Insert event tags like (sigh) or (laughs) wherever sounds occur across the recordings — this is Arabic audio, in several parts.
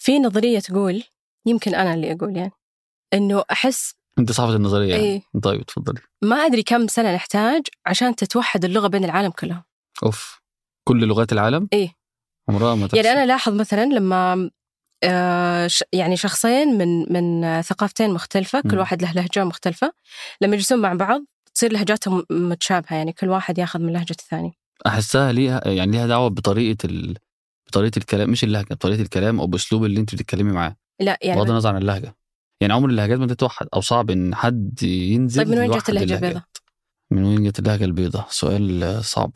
في نظرية تقول يمكن أنا اللي أقول يعني إنه أحس أنت صاحبة النظرية يعني. إيه. طيب تفضلي. ما أدري كم سنة نحتاج عشان تتوحد اللغة بين العالم كلها أوف. كل لغات العالم؟ إيه. عمرها ما تحصل يعني أنا لاحظ مثلا لما آه، يعني شخصين من من ثقافتين مختلفة كل. واحد له لهجة مختلفة لما يجلسون مع بعض تصير لهجاتهم متشابهة يعني كل واحد ياخذ من لهجة الثاني. أحسها ليها يعني ليها دعوة بطريقة ال... بطريقة الكلام مش اللهجة بطريقة الكلام أو بأسلوب اللي أنت بتتكلمي معاه. لا يعني بغض النظر عن اللهجة. يعني عمر اللهجات ما تتوحد أو صعب إن حد ينزل طيب من وين جت اللهجات. البيضاء؟ من وين جت اللهجة البيضاء؟ سؤال آه، صعب.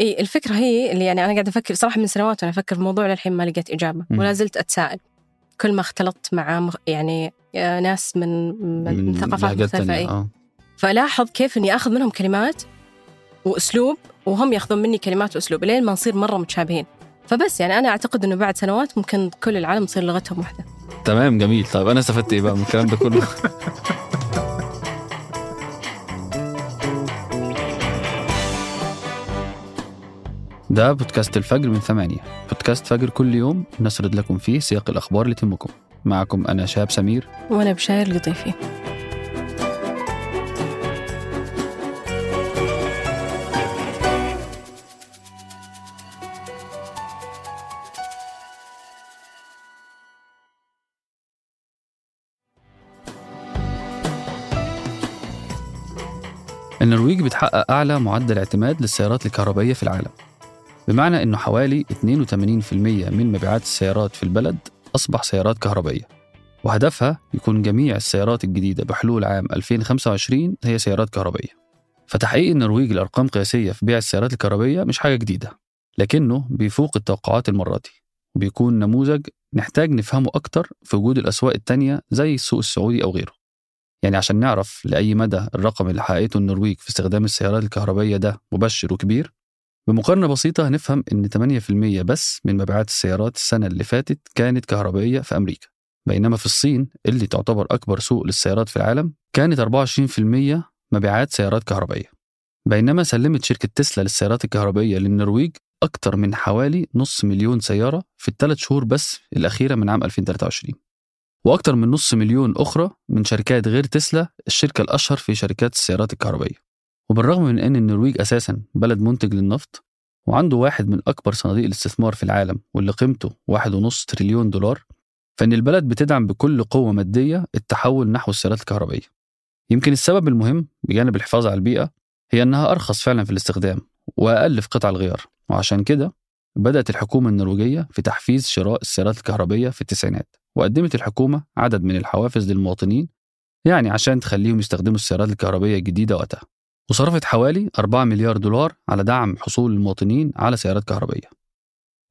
اي الفكرة هي اللي يعني أنا قاعدة أفكر صراحة من سنوات وأنا أفكر في الموضوع للحين ما لقيت إجابة مم. ولا زلت أتساءل. كل ما اختلطت مع مخ... يعني آه، ناس من من, من ثقافات مختلفة اي آه. فلاحظ كيف إني آخذ منهم كلمات وأسلوب وهم يأخذون مني كلمات وأسلوب. لين ما نصير مرة متشابهين. فبس يعني أنا أعتقد إنه بعد سنوات ممكن كل العالم تصير لغتهم واحدة. تمام جميل. طيب أنا استفدت إيه بقى من الكلام ده كله؟ (laughs) ده بودكاست الفجر من ثمانية. بودكاست فجر كل يوم نسرد لكم فيه سياق الأخبار اللي تهمكم. معكم أنا شاب سمير. وأنا بشاير القطيفي النرويج بتحقق أعلى معدل اعتماد للسيارات الكهربائية في العالم. بمعنى أنه حوالي 82% من مبيعات السيارات في البلد أصبح سيارات كهربائية. وهدفها يكون جميع السيارات الجديدة بحلول عام 2025 هي سيارات كهربائية. فتحقيق النرويج لأرقام قياسية في بيع السيارات الكهربائية مش حاجة جديدة لكنه بيفوق التوقعات المرة دي. وبيكون نموذج نحتاج نفهمه أكتر في وجود الأسواق التانية زي السوق السعودي أو غيره. يعني عشان نعرف لأي مدى الرقم اللي حققته النرويج في استخدام السيارات الكهربائية ده مبشر وكبير. بمقارنة بسيطة هنفهم إن 8% بس من مبيعات السيارات السنة اللي فاتت كانت كهربائية في أمريكا بينما في الصين اللي تعتبر أكبر سوق للسيارات في العالم كانت 24% مبيعات سيارات كهربائية. بينما سلمت شركة تسلا للسيارات الكهربائية للنرويج أكتر من حوالي نص مليون سيارة في الثلاث شهور بس الأخيرة من عام 2023 وأكتر من نص مليون أخرى من شركات غير تسلا الشركة الأشهر في شركات السيارات الكهربائية. وبالرغم من أن النرويج أساسا بلد منتج للنفط وعنده واحد من أكبر صناديق الاستثمار في العالم واللي قيمته واحد ونص تريليون دولار فإن البلد بتدعم بكل قوة مادية التحول نحو السيارات الكهربائية. يمكن السبب المهم بجانب الحفاظ على البيئة هي أنها أرخص فعلا في الاستخدام وأقل في قطع الغيار. وعشان كده بدأت الحكومة النرويجية في تحفيز شراء السيارات الكهربائية في التسعينات. وقدمت الحكومة عدد من الحوافز للمواطنين يعني عشان تخليهم يستخدموا السيارات الكهربائية الجديدة وقتها. وصرفت حوالي 4 مليار دولار على دعم حصول المواطنين على سيارات كهربائية.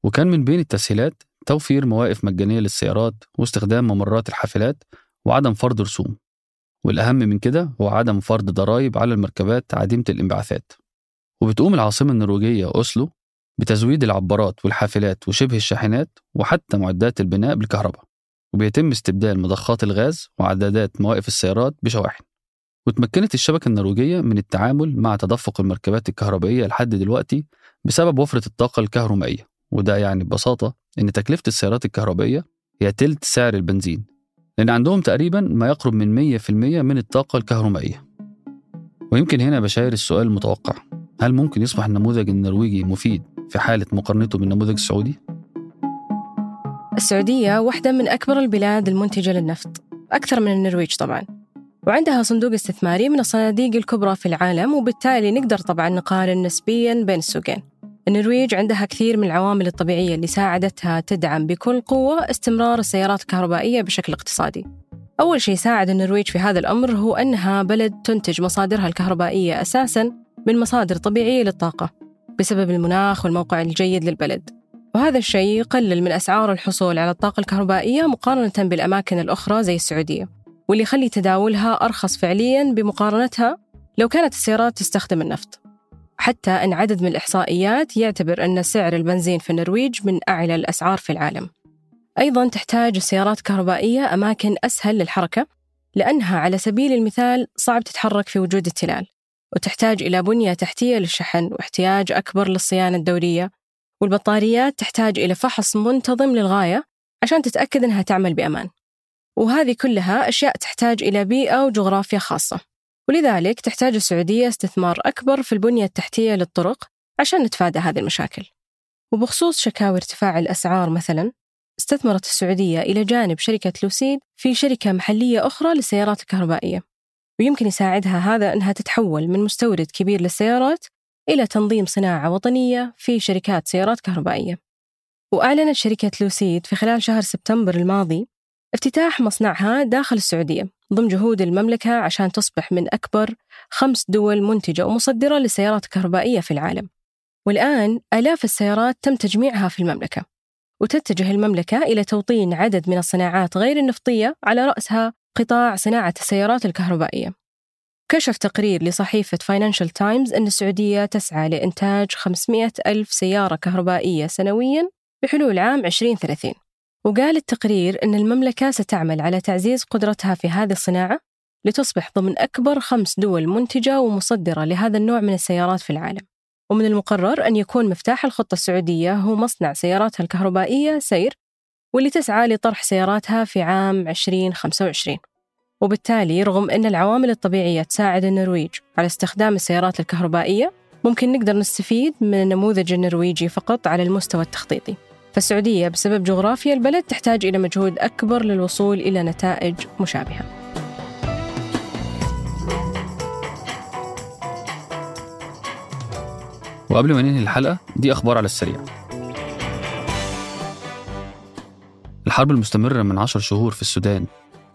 وكان من بين التسهيلات توفير مواقف مجانية للسيارات واستخدام ممرات الحافلات وعدم فرض رسوم. والأهم من كده هو عدم فرض ضرائب على المركبات عديمة الانبعاثات. وبتقوم العاصمة النرويجية أوسلو بتزويد العبارات والحافلات وشبه الشاحنات وحتى معدات البناء بالكهرباء. وبيتم استبدال مضخات الغاز وعدادات مواقف السيارات بشواحن. وتمكنت الشبكة النرويجية من التعامل مع تدفق المركبات الكهربائية لحد دلوقتي بسبب وفرة الطاقة الكهرومائية. وده يعني ببساطة إن تكلفة السيارات الكهربائية هي تلت سعر البنزين لأن عندهم تقريبا ما يقرب من 100% من الطاقة الكهرومائية. ويمكن هنا بشاير السؤال المتوقع هل ممكن يصبح النموذج النرويجي مفيد في حالة مقارنته بالنموذج السعودي؟ السعودية واحدة من أكبر البلاد المنتجة للنفط أكثر من النرويج طبعاً. وعندها صندوق استثماري من الصناديق الكبرى في العالم وبالتالي نقدر طبعاً نقارن نسبياً بين السوقين. النرويج عندها كثير من العوامل الطبيعية اللي ساعدتها تدعم بكل قوة استمرار السيارات الكهربائية بشكل اقتصادي. أول شيء ساعد النرويج في هذا الأمر هو أنها بلد تنتج مصادرها الكهربائية أساساً من مصادر طبيعية للطاقة بسبب المناخ والموقع الجيد للبلد. وهذا الشيء يقلل من أسعار الحصول على الطاقة الكهربائية مقارنة بالأماكن الأخرى زي السعودية واللي يخلي تداولها أرخص فعلياً بمقارنتها لو كانت السيارات تستخدم النفط. حتى أن عدد من الإحصائيات يعتبر أن سعر البنزين في النرويج من أعلى الأسعار في العالم. أيضاً تحتاج السيارات الكهربائية أماكن أسهل للحركة لأنها على سبيل المثال صعب تتحرك في وجود التلال وتحتاج إلى بنية تحتية للشحن واحتياج أكبر للصيانة الدورية. والبطاريات تحتاج إلى فحص منتظم للغاية عشان تتأكد أنها تعمل بأمان. وهذه كلها أشياء تحتاج إلى بيئة وجغرافيا خاصة. ولذلك تحتاج السعودية استثمار أكبر في البنية التحتية للطرق عشان نتفادى هذه المشاكل. وبخصوص شكاوي ارتفاع الأسعار مثلا استثمرت السعودية إلى جانب شركة لوسيد في شركة محلية أخرى للسيارات الكهربائية. ويمكن يساعدها هذا أنها تتحول من مستورد كبير للسيارات إلى تنظيم صناعة وطنية في شركات سيارات كهربائية. وأعلنت شركة لوسيد في خلال شهر سبتمبر الماضي افتتاح مصنعها داخل السعودية ضمن جهود المملكة عشان تصبح من أكبر خمس دول منتجة ومصدرة للسيارات الكهربائية في العالم. والآن آلاف السيارات تم تجميعها في المملكة. وتتجه المملكة إلى توطين عدد من الصناعات غير النفطية على رأسها قطاع صناعة السيارات الكهربائية. كشف تقرير لصحيفة فاينانشال تايمز أن السعودية تسعى لإنتاج 500 ألف سيارة كهربائية سنوياً بحلول عام 2030 وقال التقرير أن المملكة ستعمل على تعزيز قدرتها في هذه الصناعة لتصبح ضمن أكبر خمس دول منتجة ومصدرة لهذا النوع من السيارات في العالم. ومن المقرر أن يكون مفتاح الخطة السعودية هو مصنع سياراتها الكهربائية سير واللي تسعى لطرح سياراتها في عام 2025 وبالتالي رغم أن العوامل الطبيعية تساعد النرويج على استخدام السيارات الكهربائية ممكن نقدر نستفيد من النموذج النرويجي فقط على المستوى التخطيطي. فالسعودية بسبب جغرافيا البلد تحتاج إلى مجهود أكبر للوصول إلى نتائج مشابهة. وقبل ما ننهي الحلقة دي أخبار على السريع. الحرب المستمرة من عشر شهور في السودان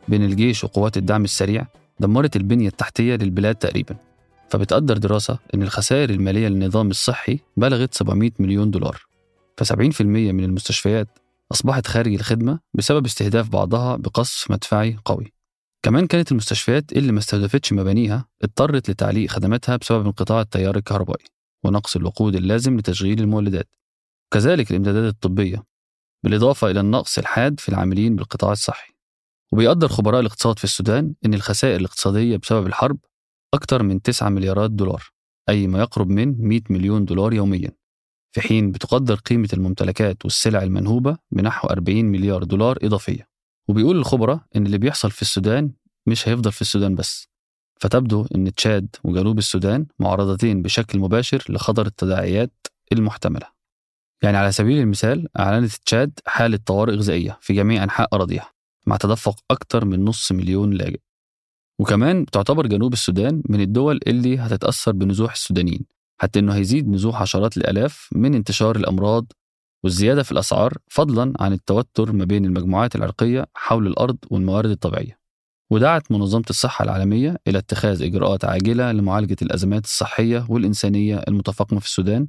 بين الجيش وقوات الدعم السريع دمرت البنية التحتية للبلاد تقريبا. فبتقدر دراسة أن الخسائر المالية للنظام الصحي بلغت 700 مليون دولار. ف70% من المستشفيات أصبحت خارج الخدمة بسبب استهداف بعضها بقصف مدفعي قوي. كمان كانت المستشفيات اللي ما استهدفتش مبانيها اضطرت لتعليق خدماتها بسبب انقطاع التيار الكهربائي ونقص الوقود اللازم لتشغيل المولدات. كذلك الإمدادات الطبية بالإضافة إلى النقص الحاد في العاملين بالقطاع الصحي. وبيقدر خبراء الاقتصاد في السودان أن الخسائر الاقتصادية بسبب الحرب أكثر من 9 مليارات دولار أي ما يقرب من 100 مليون دولار يوميا. في حين بتقدر قيمة الممتلكات والسلع المنهوبة بنحو 40 مليار دولار إضافية. وبيقول الخبراء إن اللي بيحصل في السودان مش هيفضل في السودان بس. فتبدو أن تشاد وجنوب السودان معرضتين بشكل مباشر لخطر التداعيات المحتملة. يعني على سبيل المثال أعلنت تشاد حالة طوارئ غذائية في جميع أنحاء أراضيها. مع تدفق أكثر من نص مليون لاجئ. وكمان تعتبر جنوب السودان من الدول اللي هتتأثر بنزوح السودانيين حتى أنه هيزيد نزوح عشرات الآلاف من انتشار الأمراض والزيادة في الأسعار فضلا عن التوتر ما بين المجموعات العرقية حول الأرض والموارد الطبيعية. ودعت منظمة الصحة العالمية إلى اتخاذ إجراءات عاجلة لمعالجة الأزمات الصحية والإنسانية المتفاقمة في السودان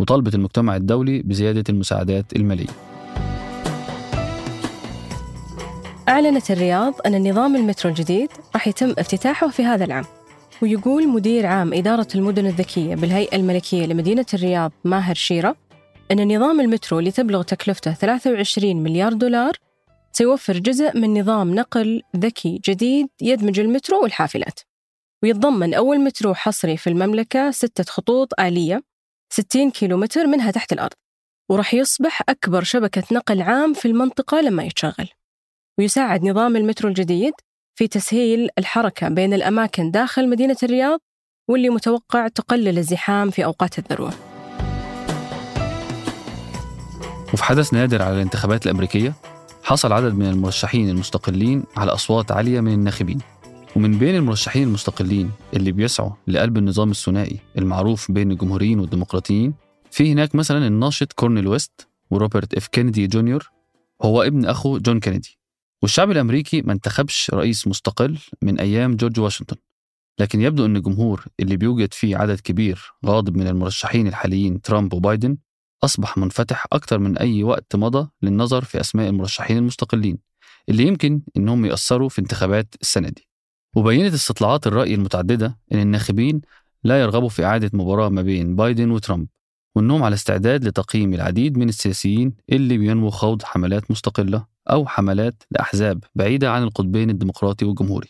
وطالبت المجتمع الدولي بزيادة المساعدات المالية. أعلنت الرياض أن النظام المترو الجديد راح يتم افتتاحه في هذا العام. ويقول مدير عام إدارة المدن الذكية بالهيئة الملكية لمدينة الرياض ماهر شيرة أن نظام المترو اللي تبلغ تكلفته 23 مليار دولار سيوفر جزء من نظام نقل ذكي جديد يدمج المترو والحافلات. ويتضمن أول مترو حصري في المملكة ستة خطوط آلية 60 كيلومتر منها تحت الأرض. وراح يصبح أكبر شبكة نقل عام في المنطقة لما يتشغل. ويساعد نظام المترو الجديد في تسهيل الحركة بين الأماكن داخل مدينة الرياض واللي متوقع تقلل الزحام في أوقات الذروة. وفي حدث نادر على الانتخابات الأمريكية حصل عدد من المرشحين المستقلين على أصوات عالية من الناخبين. ومن بين المرشحين المستقلين اللي بيسعوا لقلب النظام الثنائي المعروف بين الجمهوريين والديمقراطيين في هناك مثلا الناشط كورنيل ويست وروبرت إف كينيدي جونيور هو ابن أخو جون كينيدي. والشعب الأمريكي ما انتخبش رئيس مستقل من أيام جورج واشنطن لكن يبدو أن الجمهور اللي بيوجد فيه عدد كبير غاضب من المرشحين الحاليين ترامب وبايدن أصبح منفتح أكثر من أي وقت مضى للنظر في أسماء المرشحين المستقلين اللي يمكن أنهم يأثروا في انتخابات السنة دي. وبينت استطلاعات الرأي المتعددة أن الناخبين لا يرغبوا في إعادة مباراة ما بين بايدن وترامب. وأنهم على استعداد لتقييم العديد من السياسيين اللي بينموا خوض حملات مستقلة أو حملات لأحزاب بعيدة عن القطبين الديمقراطي والجمهوري.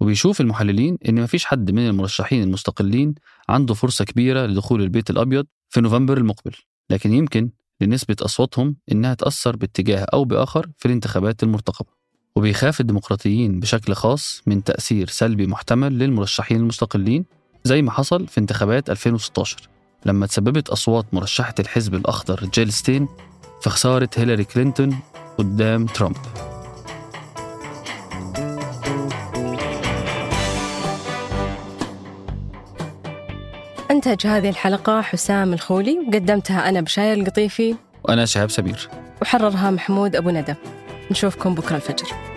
وبيشوف المحللين إن مفيش حد من المرشحين المستقلين عنده فرصة كبيرة لدخول البيت الأبيض في نوفمبر المقبل لكن يمكن لنسبة أصواتهم إنها تأثر باتجاه أو بآخر في الانتخابات المرتقبة. وبيخاف الديمقراطيين بشكل خاص من تأثير سلبي محتمل للمرشحين المستقلين زي ما حصل في انتخابات 2016 لما تسببت أصوات مرشحة الحزب الأخضر جيل ستين في خسارة هيلاري كلينتون قدام ترامب. أنتج هذه الحلقة حسام الخولي وقدمتها أنا بشاير القطيفي. وأنا شهاب سمير وحررها محمود أبو ندى. نشوفكم بكرة الفجر.